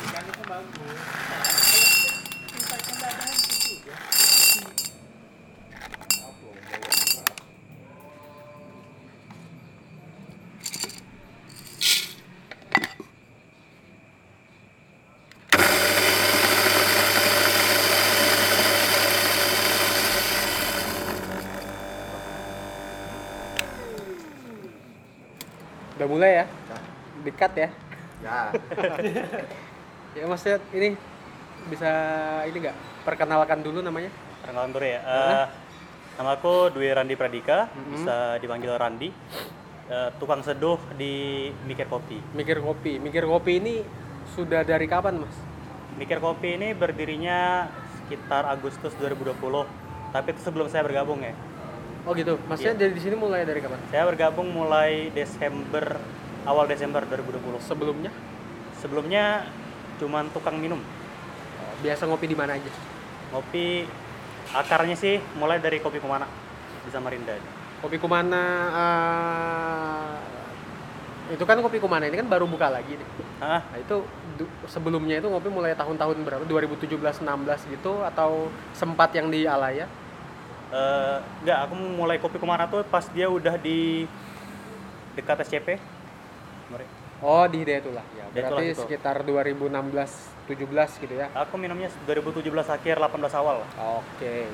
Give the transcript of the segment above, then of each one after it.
Ikan itu bagus. Ikan nggak ada hancur juga. Apa, bawa Udah mulai ya? Dekat ya? Ya. Ya maksudnya ini bisa ini nggak perkenalkan dulu namanya? Perkenalan dulu ya. Eh, nama aku Dwi Randi Pradika, Mhm. bisa dipanggil Randi. Eh, tukang seduh di Mikir Kopi. Mikir kopi. Mikir kopi ini sudah dari kapan mas? Mikir Kopi ini berdirinya sekitar Agustus 2020. Tapi itu sebelum saya bergabung ya. Oh gitu. Maksudnya dari di sini mulai dari kapan? Saya bergabung mulai Desember awal Desember 2020. Sebelumnya? Sebelumnya cuman tukang minum. Oh, biasa ngopi di mana aja? Ngopi akarnya sih mulai dari kopi Kumana di Samarinda. Kopi Kumana eh, itu kan kopi Kumana ini kan baru buka lagi nih. Ah, Nah itu sebelumnya itu ngopi mulai tahun-tahun berapa? 2017-16 gitu atau sempat yang di Alaya? Eh, enggak, aku mulai kopi Kumara tuh pas dia udah di dekat SCP. Oh di Hidayatullah ya. Berarti sekitar 2016-17 gitu ya. Aku minumnya 2017 akhir 18 awal. Oke.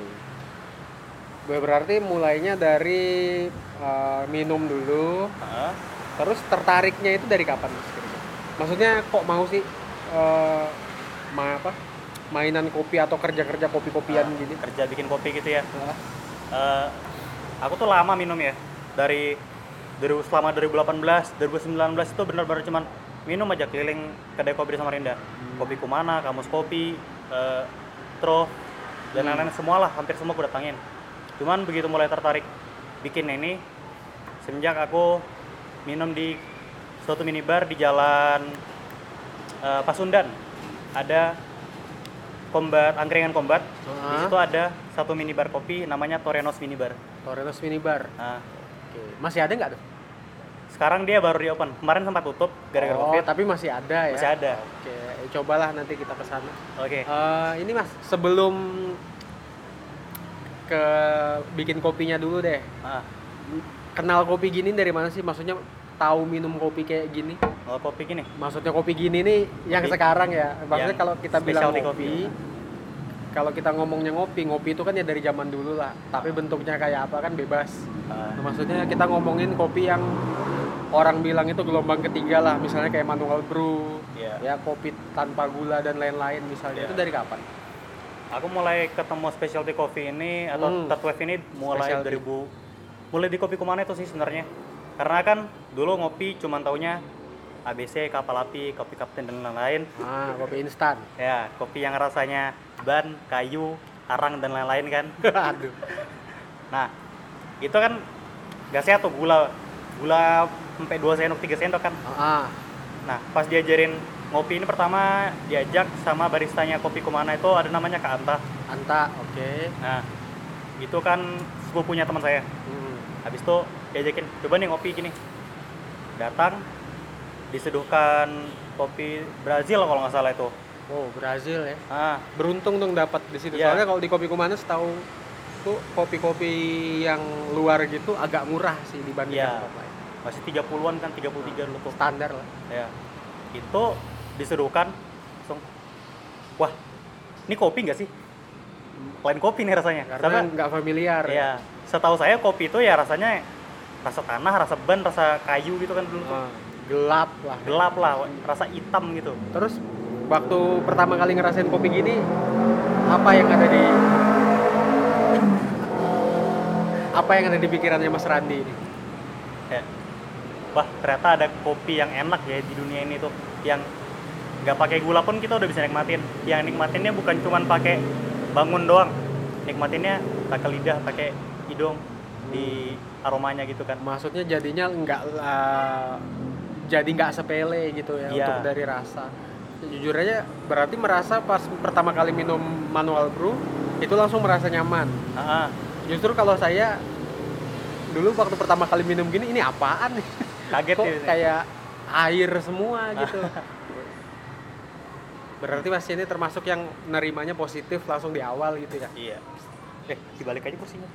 Berarti mulainya dari eh, minum dulu, Heeh. terus tertariknya itu dari kapan? Maksudnya kok mau sih eh, ma apa? Mainan kopi atau kerja-kerja kopi-kopian Ah, gini? Kerja bikin kopi gitu ya. Eh, aku tuh lama minum ya. Dari dari selama 2018, 2019 itu benar-benar cuman minum aja keliling kedai kopi di Samarinda. Kopi Kumana, Kamus Kopi, eh, Tro, dan Hmm. lain-lain semua lah, hampir semua aku datangin. Cuman begitu mulai tertarik bikin ini, semenjak aku minum di suatu minibar di jalan eh, Pasundan. Ada kombat, angkringan kombat. Di Ah. situ ada satu minibar kopi namanya Torenos Minibar. Torenos Minibar. Nah, Oke. Masih ada nggak tuh? sekarang dia baru di open. Kemarin sempat tutup gara-gara oh, Covid. tapi masih ada ya? Masih ada. Oke, cobalah nanti kita ke sana. Oke. Eh, ini mas, sebelum ke bikin kopinya dulu deh. Ah, Kenal kopi gini dari mana sih? Maksudnya tahu minum kopi kayak gini? kalau kopi gini. Maksudnya kopi gini nih yang Kopi- sekarang ya. Maksudnya yang kalau kita bilang ngopi, kopi. kalau kita ngomongnya ngopi, ngopi itu kan ya dari zaman dulu lah. Tapi bentuknya kayak apa kan bebas. Nah, maksudnya kita ngomongin kopi yang orang bilang itu gelombang ketiga lah, misalnya kayak manual brew, Iya. ya kopi tanpa gula dan lain-lain misalnya. Iya. Itu dari kapan? Aku mulai ketemu specialty coffee ini atau Hmm. third wave ini mulai Specialty. 2000 mulai di kopi kumana itu sih sebenarnya. Karena kan dulu ngopi cuman taunya ABC, kapal api, kopi kapten dan lain-lain. Ah, kopi instan. Ya, kopi yang rasanya ban, kayu, arang dan lain-lain kan. Aduh. Nah, itu kan gak sehat tuh gula gula sampai 2 sendok 3 sendok kan. Ah, Nah, pas diajarin ngopi ini pertama diajak sama baristanya kopi Kumana itu ada namanya Kak Anta. Anta, oke. Nah, itu kan sepupunya teman saya. Hmm. Habis itu diajakin, coba nih ngopi gini. Datang, diseduhkan kopi Brazil kalau nggak salah itu. Oh, Brazil ya. Ah, Beruntung dong dapat di situ. Iya. Soalnya kalau di kopi Kumana setahu tuh kopi-kopi yang luar gitu agak murah sih dibandingkan Iya. tempat lain. masih 30-an kan, 33 dulu tuh. Standar lah. Ya. Itu diseduhkan langsung wah, ini kopi nggak sih? Lain kopi nih rasanya. Karena nggak familiar. ya, setahu saya kopi itu ya rasanya rasa tanah, rasa ban, rasa kayu gitu kan dulu tuh. Ah, gelap lah. Gelap lah, rasa hitam gitu. Terus waktu pertama kali ngerasain kopi gini apa yang ada di apa yang ada di pikirannya Mas Randi ini? Ya. Wah, ternyata ada kopi yang enak ya di dunia ini tuh yang nggak pakai gula pun kita udah bisa nikmatin. Yang nikmatinnya bukan cuman pakai bangun doang. Nikmatinnya pakai lidah, pakai hidung di aromanya gitu kan. Maksudnya jadinya nggak eh, jadi nggak sepele gitu ya Iya. untuk dari rasa. Jujur aja berarti merasa pas pertama kali minum manual brew itu langsung merasa nyaman. Ah, ah. Justru kalau saya dulu waktu pertama kali minum gini ini apaan nih? Kaget kok ya. kayak air semua gitu berarti mas ini termasuk yang nerimanya positif langsung di awal gitu ya Iya. Eh, dibalik aja kursinya.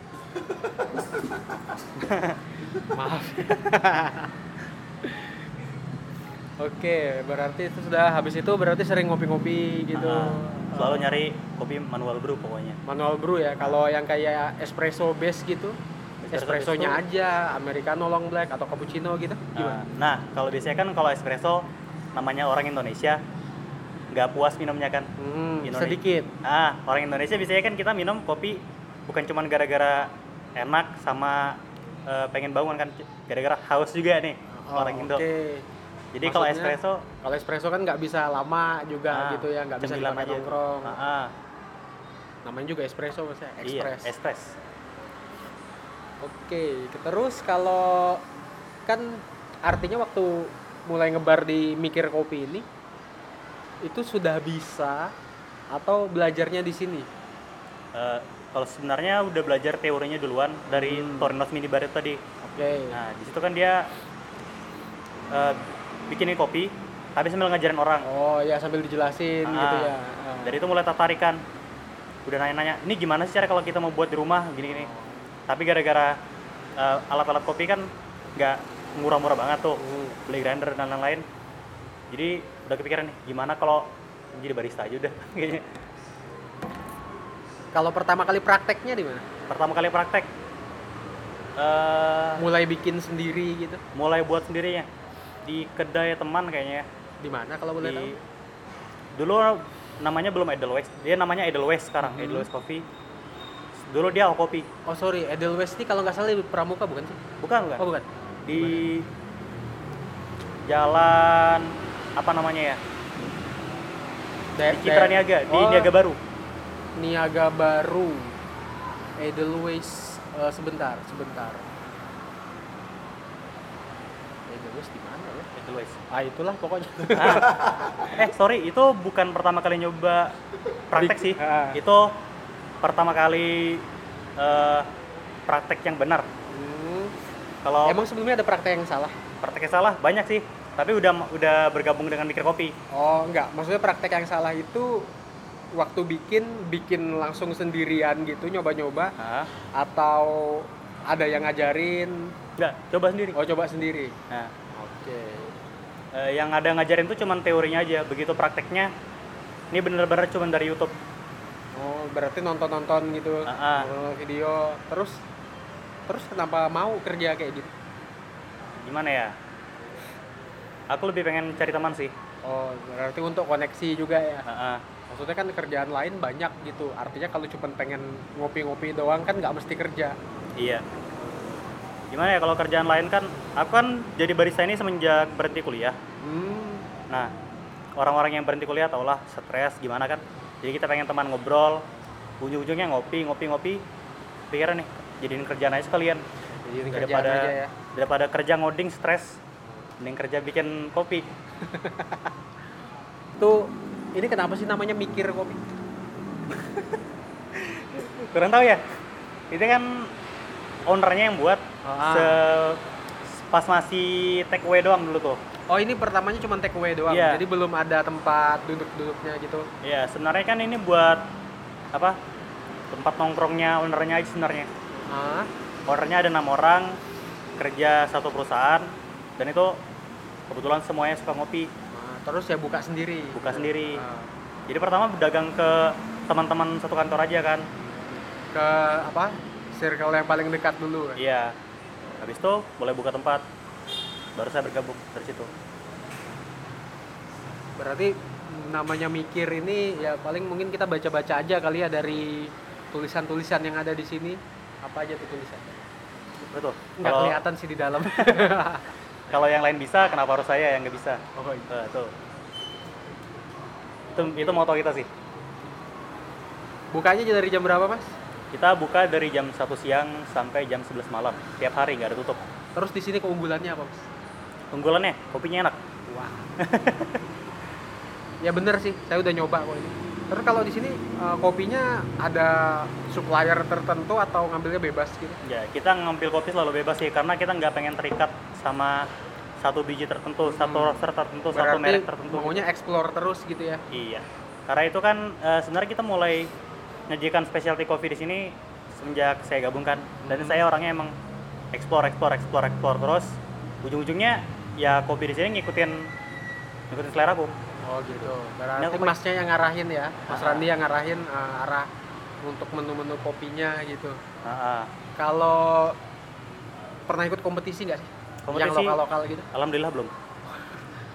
Maaf oke berarti itu sudah habis itu berarti sering ngopi-ngopi gitu Ah, selalu nyari kopi manual brew pokoknya. manual brew ya kalau yang kayak espresso base gitu Espresso espressonya aja americano long black atau cappuccino gitu Ah, gimana nah, kalau biasanya kan kalau espresso namanya orang Indonesia nggak puas minumnya kan. Hmm, Indonesia. sedikit Ah, orang Indonesia biasanya kan kita minum kopi bukan cuman gara-gara enak sama eh, pengen bangun kan, gara-gara haus juga nih Oh, orang Indo. oke. Jadi kalau espresso kalau espresso kan nggak bisa lama juga ah, gitu ya nggak bisa dipakai aja. nongkrong Ah, ah. namanya juga espresso maksudnya Iya, express oke terus kalau kan artinya waktu mulai ngebar di mikir kopi ini itu sudah bisa atau belajarnya di sini Eh, kalau sebenarnya udah belajar teorinya duluan dari Hmm. Torinos Mini Bar itu tadi. oke Nah, di situ kan dia eh, bikinin kopi, tapi sambil ngajarin orang. oh ya sambil dijelasin Ah, gitu ya Ah. Dari itu mulai tertarikan. Udah nanya-nanya, ini gimana sih cara kalau kita mau buat di rumah gini-gini. Tapi gara-gara eh, alat-alat kopi kan nggak murah-murah banget tuh, Hmm. beli grinder dan lain-lain. Jadi udah kepikiran nih, gimana kalau jadi barista aja udah. Kayaknya. Kalau pertama kali prakteknya di mana? Pertama kali praktek, eh mulai bikin sendiri gitu? mulai buat sendirinya. Di kedai teman kayaknya di mana kalau boleh tahu? Di dulu namanya belum Edelweiss. Dia namanya Edelweiss sekarang Hmm. Edelweiss Coffee. Dulu dia Ao Kopi oh sorry. Edelweiss ini kalau nggak salah di Pramuka bukan sih? Bukan bukan. Oh bukan. Di jalan apa namanya ya? Da- di Citra Niaga di Oh, Niaga Baru Niaga Baru. Edelweiss eh, sebentar sebentar. Edelweiss di mana ya? Edelweiss. Ah itulah pokoknya. Eh sorry itu bukan pertama kali nyoba praktek sih. Ah. itu pertama kali eh, praktek yang benar. Hmm. kalau emang sebelumnya ada praktek yang salah? Prakteknya salah banyak sih. Tapi udah udah bergabung dengan mikir kopi. Oh enggak. Maksudnya praktek yang salah itu waktu bikin bikin langsung sendirian gitu nyoba-nyoba Hah? atau ada yang ngajarin Enggak, coba sendiri. oh coba sendiri Nah, oke eh, yang ada ngajarin tuh cuman teorinya aja. Begitu prakteknya, ini bener-bener cuman dari YouTube. oh berarti nonton-nonton gitu ah. nonton video terus terus kenapa mau kerja kayak gitu Gimana ya? Aku lebih pengen cari teman sih. oh berarti untuk koneksi juga ya ah. Maksudnya kan kerjaan lain banyak gitu artinya kalau cuma pengen ngopi-ngopi doang kan nggak mesti kerja iya. Gimana ya kalau kerjaan lain kan, aku kan jadi barista ini semenjak berhenti kuliah. hmm Nah, orang-orang yang berhenti kuliah taulah stres gimana kan. Jadi kita pengen teman ngobrol, ujung-ujungnya ngopi, ngopi, ngopi. Pikiran nih, jadiin kerjaan aja sekalian. jadi ini kerjaan daripada aja ya daripada kerja ngoding stres mending kerja bikin kopi tuh ini kenapa sih namanya mikir kopi kurang tahu ya. Itu kan ownernya yang buat Ah. se- pas masih take away doang dulu tuh. Oh ini pertamanya cuma take away doang? Iya. jadi belum ada tempat duduk-duduknya gitu? Ya sebenarnya kan ini buat apa tempat nongkrongnya ownernya aja sebenarnya. Ah. Ownernya ada enam orang kerja satu perusahaan dan itu kebetulan semuanya suka ngopi terus ya buka sendiri buka sendiri Nah, jadi pertama berdagang ke teman-teman satu kantor aja kan ke apa circle yang paling dekat dulu kan? Iya. Habis itu boleh buka tempat. Baru saya bergabung dari situ. berarti namanya mikir ini ya paling mungkin kita baca-baca aja kali ya dari tulisan-tulisan yang ada di sini apa aja tuh tulisannya Betul. nggak kelihatan sih di dalam kalau yang lain bisa, kenapa harus saya yang nggak bisa? oh, iya. Betul. Itu itu moto kita sih. bukanya dari jam berapa mas Kita buka dari jam 1 siang sampai jam 11 malam. Tiap hari nggak ada tutup. terus di sini keunggulannya apa mas Unggulannya kopinya enak. wah ya bener sih saya udah nyoba kok ini terus kalau di sini eh, kopinya ada supplier tertentu atau ngambilnya bebas gitu Ya, kita ngambil kopi selalu bebas sih karena kita nggak pengen terikat sama satu biji tertentu, satu Hmm. roster tertentu, satu Berarti merek tertentu. maunya explore terus gitu ya. Iya. Karena itu kan eh, sebenarnya kita mulai menyajikan specialty coffee di sini semenjak saya gabungkan dan Hmm. saya orangnya emang explore, explore, explore, explore terus. Ujung-ujungnya ya kopi di sini ngikutin ngikutin selera aku. Oh gitu. Berarti aku pakai- masnya yang ngarahin ya. Mas Ah. Randi yang ngarahin eh, arah untuk menu-menu kopinya gitu. Ah, ah. Kalau pernah ikut kompetisi nggak sih? Yang Kompetisi? lokal-lokal gitu? Alhamdulillah belum.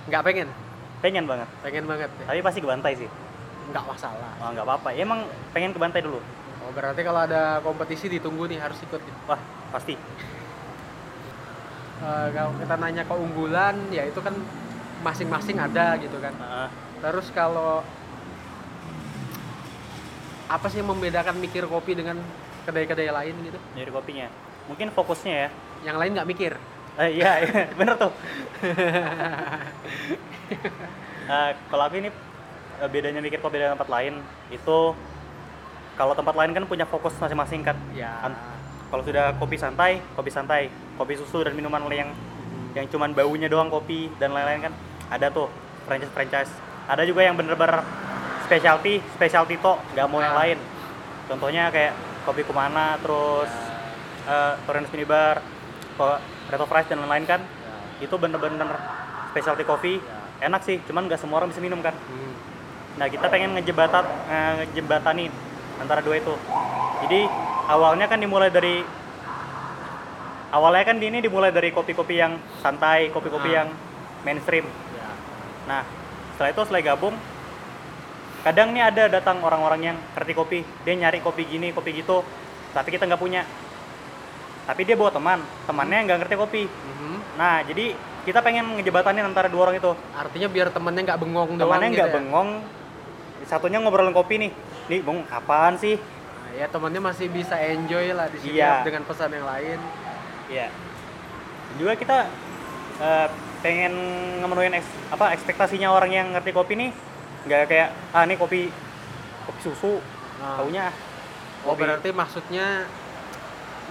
Nggak pengen? Pengen banget. Pengen banget ya? Tapi pasti kebantai sih. Nggak masalah. Oh, nggak apa-apa. Ya, emang pengen kebantai dulu. Oh berarti kalau ada kompetisi ditunggu nih harus ikut. Gitu. Wah, pasti. Eh, kalau kita nanya keunggulan ya itu kan masing-masing ada gitu kan. Ah, Terus kalau apa sih yang membedakan mikir kopi dengan kedai-kedai lain gitu? dari kopinya. Mungkin fokusnya ya. Yang lain nggak mikir. Eh, iya, iya, bener tuh. Eh, kalau aku ini eh, bedanya mikir kopi dari tempat lain itu kalau tempat lain kan punya fokus masing-masing kan. Ya. Kalau sudah kopi santai, kopi santai, kopi susu dan minuman yang yang cuman baunya doang kopi dan lain-lain kan ada tuh franchise franchise. Ada juga yang bener-bener specialty, specialty to, nggak mau yang Ah. lain. Contohnya kayak kopi kumana, terus eh Torrens Minibar, Reto Fries dan lain-lain kan. Ya. Itu bener-bener specialty coffee. Enak sih, cuman nggak semua orang bisa minum kan. Hmm. Nah kita pengen ngejebatan eh, ngejembatani antara dua itu. Jadi awalnya kan dimulai dari awalnya kan ini dimulai dari kopi-kopi yang santai, kopi-kopi Ah. yang mainstream. Ya. Nah setelah itu setelah gabung, kadang nih ada datang orang-orang yang ngerti kopi, dia nyari kopi gini, kopi gitu, tapi kita nggak punya. Tapi dia bawa teman, temannya nggak ngerti kopi. Mhm. Nah jadi kita pengen ngejebatanin antara dua orang itu. Artinya biar temennya nggak bengong Temannya gitu nggak ya? bengong, satunya ngobrolin kopi nih. Nih, bung, apaan sih? Nah, ya temennya masih bisa enjoy lah di sini Iya. dengan pesan yang lain. Iya. Juga kita eh, pengen ngemenuhin eks- apa ekspektasinya orang yang ngerti kopi nih, nggak kayak ah nih kopi kopi susu, Nah, taunya oh kopi- berarti maksudnya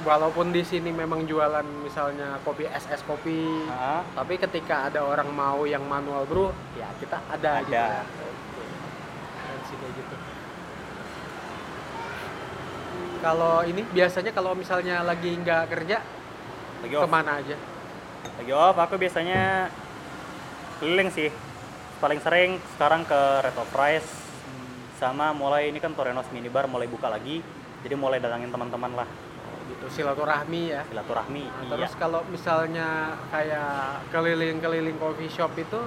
walaupun di sini memang jualan misalnya kopi SS kopi, Ah, tapi ketika ada orang mau yang manual brew, ya kita ada, gitu. Ada. Kayak gitu. Kalau ini biasanya kalau misalnya lagi nggak kerja lagi off. ke mana aja? Lagi off aku biasanya keliling sih. Paling sering sekarang ke Red of Rice sama mulai ini kan Torenos Minibar mulai buka lagi. Jadi mulai datangin teman-teman lah Gitu silaturahmi ya. silaturahmi. Nah, iya. Terus kalau misalnya kayak keliling-keliling coffee shop itu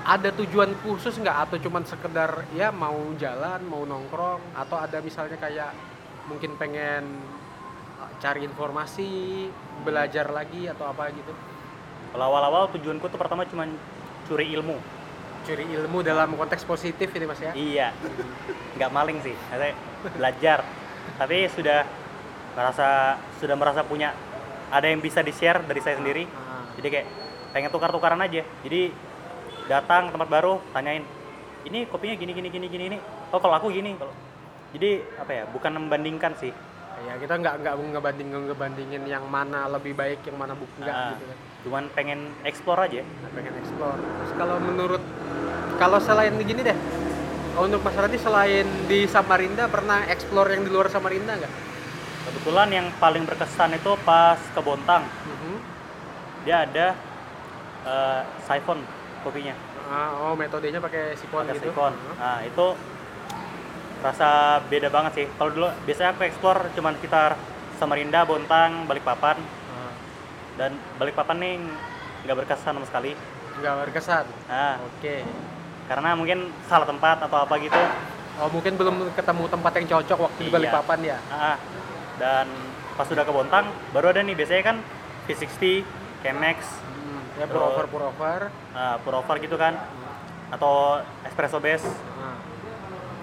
ada tujuan khusus nggak atau cuman sekedar ya mau jalan, mau nongkrong atau ada misalnya kayak mungkin pengen uh, cari informasi, belajar lagi atau apa gitu. Kalau awal-awal tujuanku tuh pertama cuma curi ilmu. Curi ilmu dalam konteks positif ini Mas ya. Iya, nggak maling sih, saya belajar. Tapi sudah merasa sudah merasa punya ada yang bisa di share dari saya sendiri. Ah, Jadi kayak pengen tukar-tukaran aja. Jadi datang ke tempat baru, tanyain, ini kopinya gini gini gini gini ini. Oh kalau aku gini. Kalau jadi apa ya? Bukan membandingkan sih. ya kita nggak nggak ngebanding ngebandingin yang mana lebih baik, yang mana bukan Ah. gitu kan. Cuman pengen explore aja. Pengen explore. Terus kalau menurut kalau selain gini deh, untuk Mas Radi selain di Samarinda pernah explore yang di luar Samarinda nggak? Kebetulan yang paling berkesan itu pas ke Bontang. Mhm. Dia ada eh, siphon kopinya. Ah, oh metodenya pakai sipon pakai gitu. siphon. Nah, itu rasa beda banget sih. Kalau dulu biasanya aku explore cuman sekitar Samarinda, Bontang, Balikpapan Ah, dan Balikpapan nih nggak berkesan sama sekali. nggak berkesan. Nah, Oke. Karena mungkin salah tempat atau apa gitu. Oh mungkin belum ketemu tempat yang cocok waktu di Iya. Balikpapan ya. Ah, dan pas sudah ke Bontang baru ada nih biasanya kan V60, Chemex, Hmm, ya Terus- pour over pour over. uh, Purover gitu kan atau espresso base. Ah,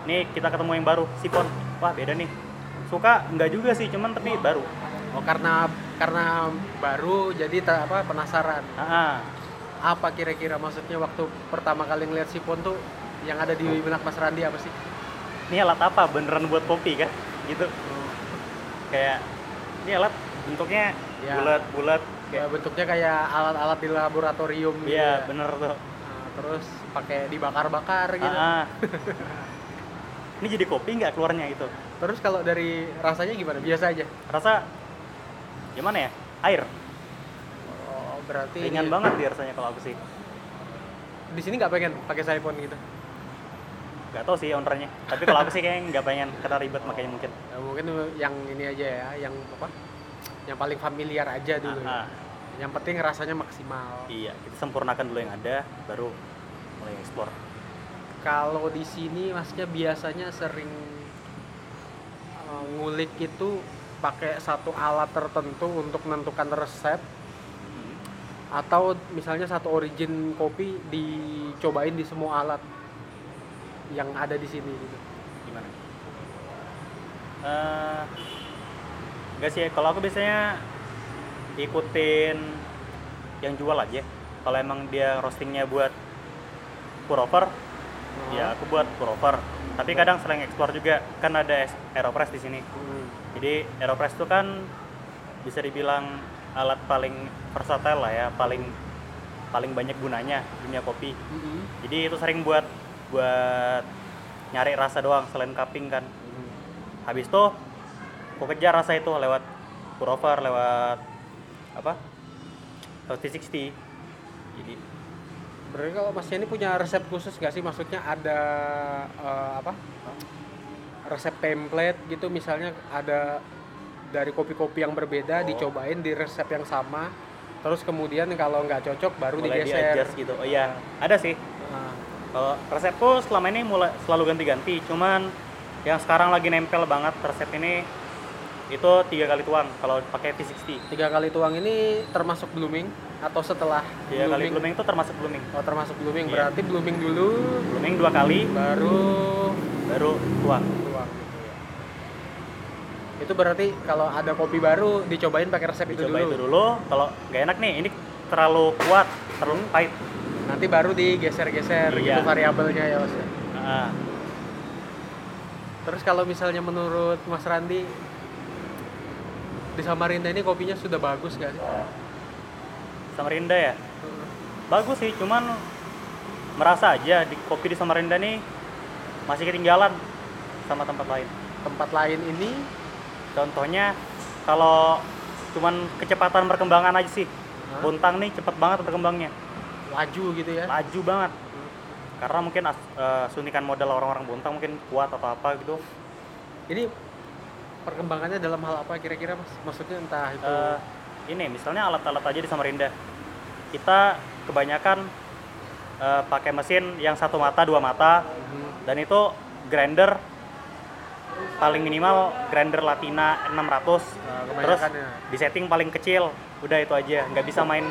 Nih kita ketemu yang baru, siphon. Wah, beda nih. Suka enggak juga sih, cuman tapi baru. Oh karena karena baru jadi apa penasaran. Ah, Apa kira-kira maksudnya waktu pertama kali ngeliat sipon tuh yang ada di benak Mas Randi apa sih? ini alat apa beneran buat kopi kan gitu Oh, kayak ini alat bentuknya Ya. bulat bulat Ya, kayak bentuknya kayak alat-alat di laboratorium gitu iya ya. bener tuh Nah, terus pakai dibakar-bakar gitu. Ah, ah. ini jadi kopi nggak keluarnya itu Terus kalau dari rasanya gimana? Biasa aja. rasa gimana ya air berarti ringan banget dia rasanya kalau aku sih Di sini nggak pengen pakai siphon gitu. nggak tahu sih ownernya tapi kalau aku sih kayaknya nggak pengen karena ribet makanya mungkin Ya, mungkin yang ini aja ya, yang apa? Yang paling familiar aja dulu. Ya. Yang penting rasanya maksimal. iya kita sempurnakan dulu yang ada baru mulai explore Kalau di sini masnya biasanya sering uh, ngulik itu pakai satu alat tertentu untuk menentukan resep atau misalnya satu origin kopi dicobain di semua alat yang ada di sini gitu. gimana? Eh, enggak sih kalau aku biasanya ikutin yang jual aja. Kalau emang dia roastingnya buat pour over ya aku buat pour over. Tapi kadang sering explore juga kan ada es- aeropress di sini. Hmm. jadi aeropress itu kan bisa dibilang alat paling versatile lah ya paling paling banyak gunanya dunia kopi Mhm. jadi itu sering buat buat nyari rasa doang selain cupping kan Mhm. habis itu aku kejar rasa itu lewat pour over lewat apa lewat V60 jadi Berarti kalau Mas ini punya resep khusus nggak sih? Maksudnya ada eh, apa? Resep template gitu misalnya ada dari kopi-kopi yang berbeda dicobain di resep yang sama. Terus kemudian kalau nggak cocok baru mulai digeser. di-adjust gitu. Oh iya. Ada sih. Nah, kalau resepku selama ini mulai selalu ganti-ganti. Cuman yang sekarang lagi nempel banget resep ini itu tiga kali tuang kalau pakai V60 tiga kali tuang ini termasuk blooming atau setelah tiga kali blooming itu termasuk blooming. Oh termasuk blooming. Iya. Berarti blooming dulu. Blooming dua kali. Baru baru tuang. tuang. Itu berarti kalau ada kopi baru dicobain pakai resep itu dulu. itu dulu kalau nggak enak nih ini terlalu kuat terlalu pahit Nanti baru digeser-geser Iya. gitu variabelnya ya Mas. Ah, Terus kalau misalnya menurut Mas Randi di Samarinda ini kopinya sudah bagus nggak sih? Samarinda ya bagus sih cuman merasa aja di kopi di Samarinda nih masih ketinggalan sama tempat lain Tempat lain ini contohnya kalau cuman kecepatan perkembangan aja sih Hah? Bontang nih cepet banget berkembangnya laju gitu ya. laju banget karena mungkin as- eh, sunikan modal orang-orang Bontang mungkin kuat atau apa gitu Ini perkembangannya dalam hal apa kira-kira Mas? Maksudnya entah itu Eh, ini misalnya alat-alat aja di Samarinda kita kebanyakan eh, pakai mesin yang satu mata dua mata Mhm. dan itu grinder paling minimal grinder Latina 600 Nah, terus ya. di setting paling kecil udah itu aja nggak bisa main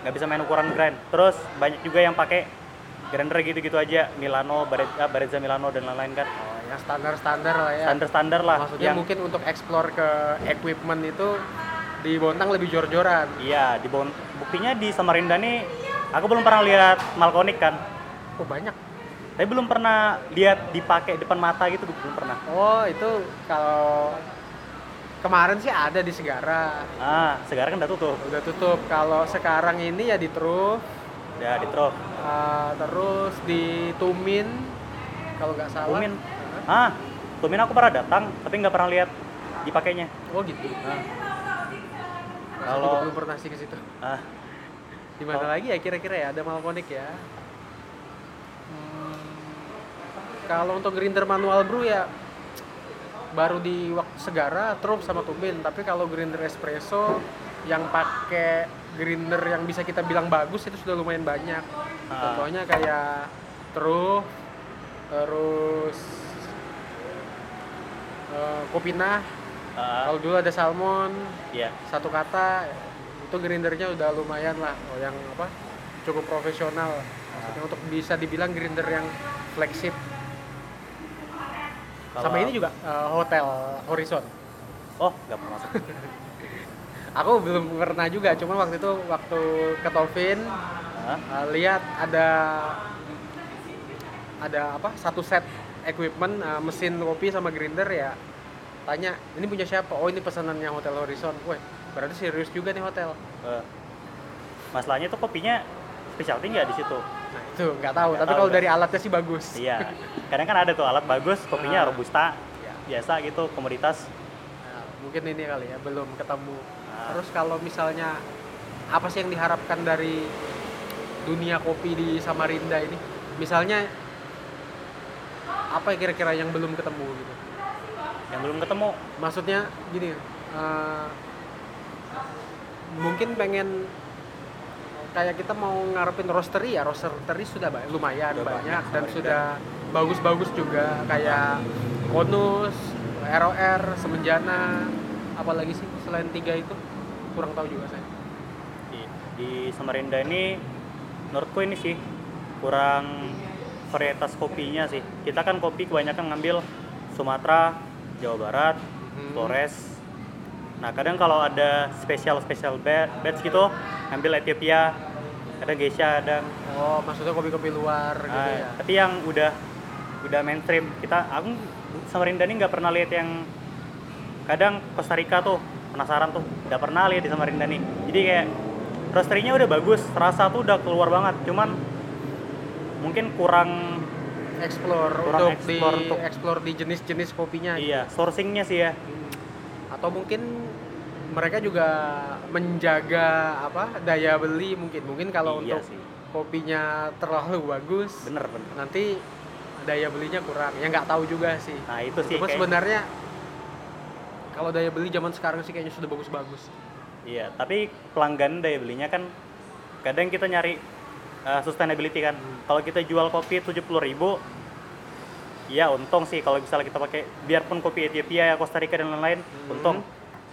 nggak bisa main ukuran grind terus banyak juga yang pakai grinder gitu-gitu aja Milano Barezza, Barezza Milano dan lain-lain kan Oh, yang standar-standar lah ya. standar-standar lah Maksudnya yang mungkin untuk explore ke equipment itu di Bontang lebih jor-joran. iya di Bon- buktinya di Samarinda nih aku belum pernah lihat Malkonik kan Oh banyak. Tapi belum pernah lihat dipakai depan mata gitu belum pernah Oh itu kalau kemarin sih ada di Segara. ah sekarang kan udah tutup Udah tutup. Kalau sekarang ini ya di Truf, udah di truk uh, terus di Tumin. Kalau nggak salah. Tumin ah Tumin aku pernah datang tapi nggak pernah lihat dipakainya Oh gitu. ah, Kalau belum pernah sih ke situ. ah Di mana Oh. lagi ya kira-kira ya ada Malkonik ya. Kalau untuk grinder manual brew ya baru di waktu segara Trup sama Tumin tapi kalau grinder espresso yang pakai grinder yang bisa kita bilang bagus itu sudah lumayan banyak. Ah. contohnya kayak Trup terus eh, Kopina ah, kalau dulu ada Salmon iya. satu kata itu grindernya udah lumayan lah. Oh, yang apa? Cukup profesional maksudnya untuk bisa dibilang grinder yang flagship. Sama Kalau- ini juga eh, hotel Horizon. Oh nggak pernah masuk. Aku belum pernah juga cuma waktu itu waktu ke Tovin ah, eh, lihat ada ada apa satu set equipment eh, mesin kopi sama grinder ya. Tanya ini punya siapa? Oh ini pesanannya hotel Horizon. Weh berarti serius juga nih hotel. Eh, masalahnya tuh kopinya specialty nggak di situ nah itu nggak tahu. Nggak tapi tahu kalau dari alatnya sih bagus. Iya. Kadang kan ada tuh alat bagus kopinya Ah. robusta Ya. biasa gitu komoditas. Nah, mungkin ini kali ya belum ketemu. Nah. terus kalau misalnya apa sih yang diharapkan dari dunia kopi di Samarinda ini? Misalnya apa kira-kira yang belum ketemu gitu? Yang belum ketemu? Maksudnya gini eh, mungkin pengen kayak kita mau ngarepin roastery ya roastery sudah ba- lumayan Udah banyak, banyak. dan sudah bagus-bagus juga kayak Konus, ROR, Semenjana apalagi sih selain tiga itu? Kurang tahu juga saya. Di, di Samarinda ini menurutku ini sih kurang varietas kopinya sih. Kita kan kopi kebanyakan ngambil Sumatera Jawa Barat Mhm. Flores. Nah kadang kalau ada spesial spesial ba- batch gitu ngambil Ethiopia ada Geisha ada oh maksudnya kopi-kopi luar gitu Ah, ya? tapi yang udah udah mainstream. Kita aku Samarinda ini nggak pernah lihat yang kadang Costa Rica tuh penasaran tuh. Udah pernah lihat di Samarinda nih. Jadi kayak roastery-nya udah bagus rasa tuh udah keluar banget. Cuman mungkin kurang explore Kurang untuk di explore untuk- explore di jenis-jenis kopinya. Iya sourcingnya sih ya. Atau mungkin mereka juga menjaga apa daya beli mungkin. Mungkin kalau iya untuk sih. kopinya terlalu bagus bener bener. nanti daya belinya kurang. Ya nggak tahu juga sih. Nah itu sih cuma sebenarnya kalau daya beli zaman sekarang sih kayaknya sudah bagus-bagus. Iya, tapi pelanggan daya belinya kan kadang kita nyari uh, sustainability kan. Kalau kita jual kopi 70.000 ribu, ya untung sih kalau misalnya kita pakai biarpun kopi Ethiopia, Costa Rica dan lain-lain, Hmm. untung.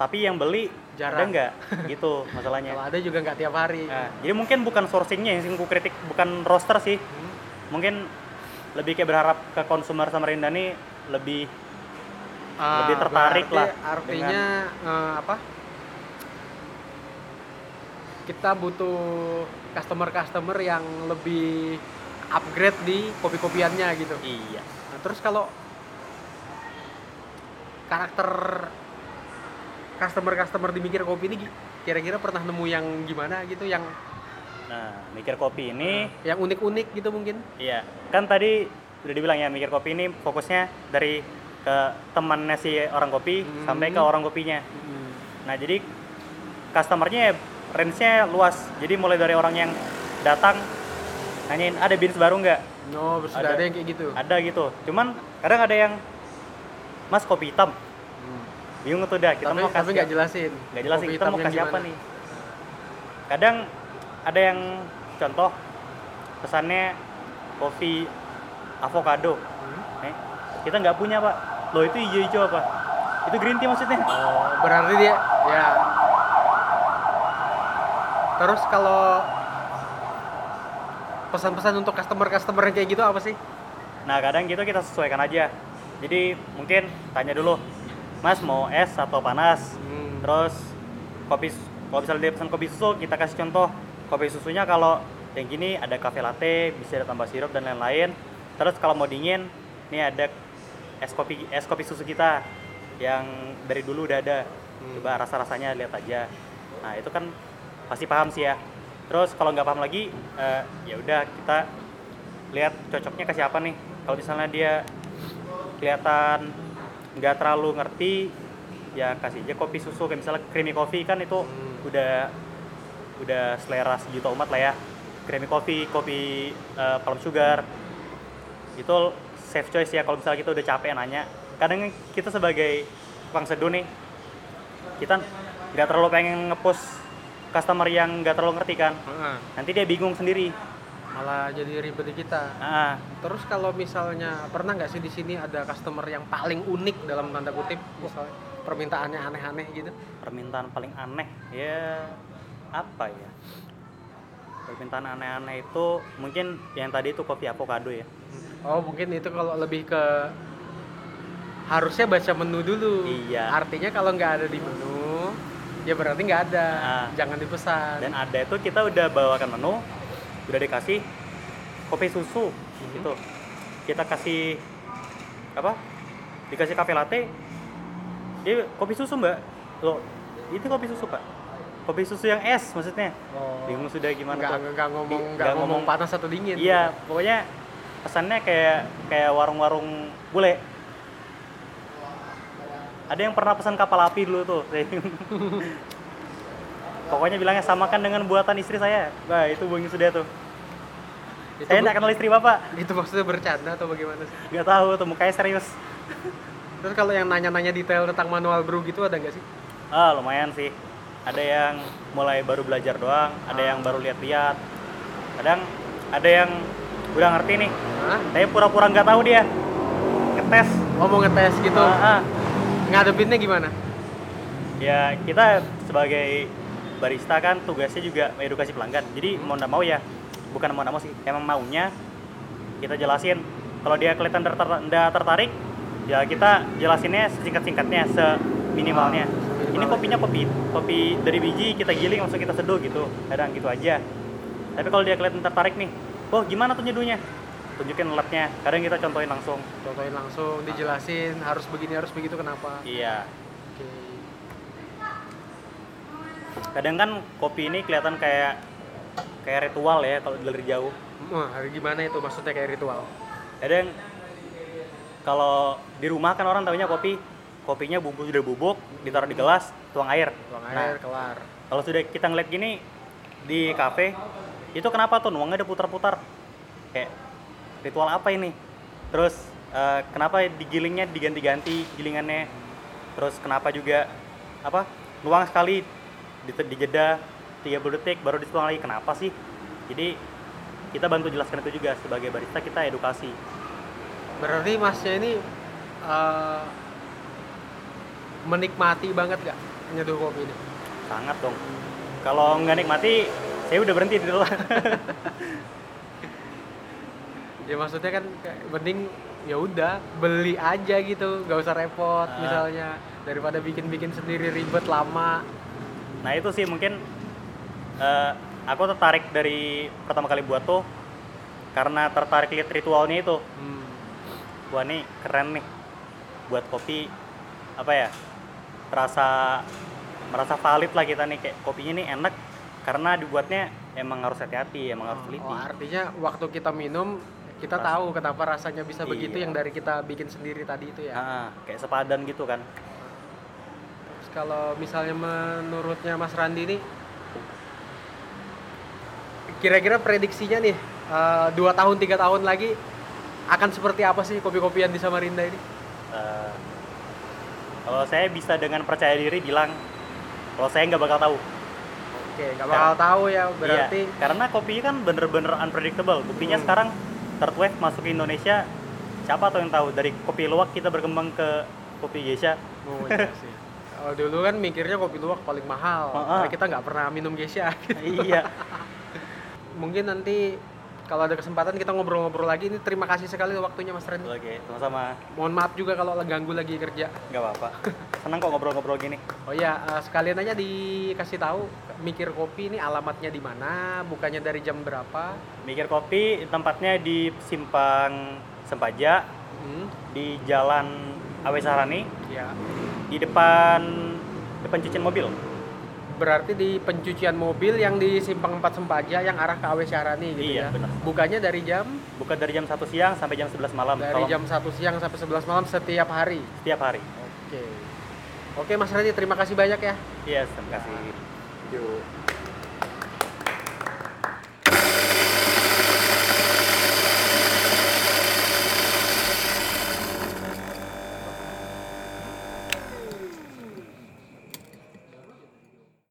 Tapi yang beli ada Jarang. nggak? gitu kalau masalahnya. ada juga nggak tiap hari Nah, jadi mungkin bukan sourcingnya yang aku kritik, bukan roster sih. Hmm. Mungkin lebih kayak berharap ke konsumer Samarinda nih lebih Ah, lebih tertarik lah artinya eh, apa kita butuh customer-customer yang lebih upgrade di kopi-kopiannya gitu iya. Nah, terus kalau karakter customer-customer di mikir kopi ini kira-kira pernah nemu yang gimana gitu yang Nah, mikir kopi ini yang unik-unik gitu mungkin Iya, kan tadi udah dibilang ya mikir kopi ini fokusnya dari ke temannya si orang kopi Hmm. sampai ke orang kopinya. Nah jadi customernya ya range-nya luas. Jadi mulai dari orang yang datang nanyain ada beans baru nggak? no sudah Ada. ada yang kayak gitu Ada gitu. Cuman kadang ada yang Mas kopi hitam. Bingung tuh dah kita tapi mau tapi kasih nggak jelasin nggak jelasin kita mau kasih apa nih. Kadang ada yang contoh pesannya kopi avocado. Hmm. Eh, kita nggak punya pak. Loh itu hijau-hijau apa? Itu green tea maksudnya? Oh, berarti dia ya. Terus kalau pesan-pesan untuk customer-customer kayak gitu apa sih? Nah kadang gitu kita sesuaikan aja. Jadi mungkin tanya dulu, Mas mau es atau panas? Hmm. Terus kopi, kalau misalnya dia pesan kopi susu, kita kasih contoh kopi susunya kalau yang gini ada cafe latte, bisa ada tambah sirup dan lain-lain. Terus kalau mau dingin, ini ada es kopi es kopi susu kita yang dari dulu udah ada. Hmm. Coba rasa-rasanya lihat aja. Nah itu kan pasti paham sih ya. Terus kalau nggak paham lagi, eh, ya udah kita lihat cocoknya ke siapa nih. Kalau misalnya dia kelihatan nggak terlalu ngerti, ya kasih aja kopi susu kayak misalnya creamy coffee kan itu Hmm. udah udah selera sejuta umat lah ya. Creamy coffee, kopi eh, palm sugar itu safe choice ya kalau misalnya kita udah capek nanya. Kadang kita sebagai tukang seduh nih, kita nggak terlalu pengen ngepush customer yang nggak terlalu ngerti kan. Heeh. Nanti dia bingung sendiri. Malah jadi ribet di kita. Ah, Terus kalau misalnya pernah nggak sih di sini ada customer yang paling unik dalam tanda kutip, misalnya permintaannya aneh-aneh gitu? permintaan paling aneh ya apa ya permintaan aneh-aneh itu mungkin yang tadi itu kopi avocado ya Oh mungkin itu kalau lebih ke harusnya baca menu dulu. Iya. Artinya kalau nggak ada di menu, ya berarti nggak ada. Ah. Jangan dipesan. dan ada itu kita udah bawakan menu udah dikasih kopi susu Mhm. gitu. Kita kasih apa dikasih kafe latte. Dia kopi susu mbak. Lo itu kopi susu pak. Kopi susu yang es maksudnya. Oh. bingung sudah gimana Nggak, tuh nggak ngomong nggak ngomong. panas atau dingin. iya pokoknya pesannya kayak kayak warung-warung bule. Ada yang pernah pesan kapal api dulu tuh pokoknya bilangnya samakan dengan buatan istri saya nah itu bung sudah tuh Itu, saya tidak kenal istri bapak itu maksudnya bercanda atau bagaimana sih? nggak tahu tuh mukanya serius Terus kalau yang nanya-nanya detail tentang manual brew gitu ada nggak sih? ah lumayan sih ada yang mulai baru belajar doang ada Ah. yang baru lihat-lihat kadang ada yang udah ngerti nih Hah? tapi pura-pura nggak tahu dia ngetes Oh mau ngetes gitu? Ah, ah. Ngadepinnya gimana? ya kita sebagai barista kan tugasnya juga edukasi pelanggan. Jadi mau nggak mau ya bukan mau nggak mau sih emang maunya kita jelasin. Kalau dia kelihatan ter- ter- tertarik ya kita jelasinnya sesingkat-singkatnya seminimalnya. Ini kopinya kopi kopi dari biji kita giling langsung kita seduh gitu. Kadang gitu aja. Tapi kalau dia kelihatan tertarik nih oh gimana tuh nyeduhnya? Tunjukin alatnya. Kadang kita contohin langsung. Contohin langsung, dijelasin harus begini harus begitu kenapa? iya Oke. Kadang kan kopi ini kelihatan kayak kayak ritual ya kalau dari jauh. Wah, hari gimana itu? Maksudnya kayak ritual? kadang kalau di rumah kan orang tahunya kopi. Kopinya bumbu sudah bubuk ditaruh di gelas tuang air. Tuang Nah, air kelar. kalau sudah kita ngeliat gini di kafe itu kenapa tuh nuangnya udah putar-putar? Kayak ritual apa ini? Terus eh, kenapa digilingnya diganti-ganti gilingannya? Terus kenapa juga apa nuang sekali di, di jeda 30 detik baru dituang lagi. Kenapa sih? Jadi kita bantu jelaskan itu juga. Sebagai barista kita edukasi. Berarti masnya ini eh, menikmati banget gak nyeduh kopi ini? sangat dong. Kalau nggak nikmati saya udah berhenti di dulu Ya maksudnya kan mending ya udah beli aja gitu, gak usah repot Ah. misalnya. Daripada bikin-bikin sendiri ribet lama. Nah itu sih mungkin eh, aku tertarik dari pertama kali buat tuh karena tertarik lihat ritualnya itu. Hmm. Wah nih keren nih buat kopi apa ya merasa merasa valid lah kita nih kayak kopinya nih enak karena dibuatnya emang harus hati-hati emang harus teliti. Oh, artinya waktu kita minum kita Ras- tahu kenapa rasanya bisa begitu Iya. yang dari kita bikin sendiri tadi itu ya. Ah, kayak sepadan gitu kan. Kalau misalnya menurutnya Mas Randi nih kira-kira prediksinya nih eh, dua tahun tiga tahun lagi akan seperti apa sih kopi-kopian di Samarinda ini? Eh, kalau saya bisa dengan percaya diri bilang kalau saya nggak bakal tahu. Oke, nggak bakal tahu ya berarti Iya, karena kopi kan bener-bener unpredictable. Buktinya Hmm. sekarang third wave masuk ke Indonesia, siapa tuh yang tahu dari kopi luwak kita berkembang ke kopi geisha. Oh, iya sih. Kalau dulu kan mikirnya kopi luwak paling mahal, Ah, ah. karena kita nggak pernah minum geisha. iya. Mungkin nanti kalau ada kesempatan kita ngobrol-ngobrol lagi. Ini terima kasih sekali waktunya Mas Randy. Oke, sama-sama. Mohon maaf juga kalau ganggu lagi kerja. Nggak apa-apa. Senang kok ngobrol-ngobrol gini. Oh iya, eh, sekalian aja dikasih tahu mikir kopi ini alamatnya di mana, bukannya dari jam berapa. Mikir kopi tempatnya di Simpang Sempaja Hmm, di Jalan Awe Sarani ya. Di depan depan cucian mobil. Berarti di pencucian mobil yang di Simpang 4 Sempaja yang arah ke Awe Syarani gitu Iya, ya. benar. Bukannya dari jam Buka dari jam 1 siang sampai jam 11 malam. dari Kalau jam 1 siang sampai 11 malam setiap hari. setiap hari. Oke. Oke Mas Randy, terima kasih banyak ya. Iya, terima kasih. Yuk.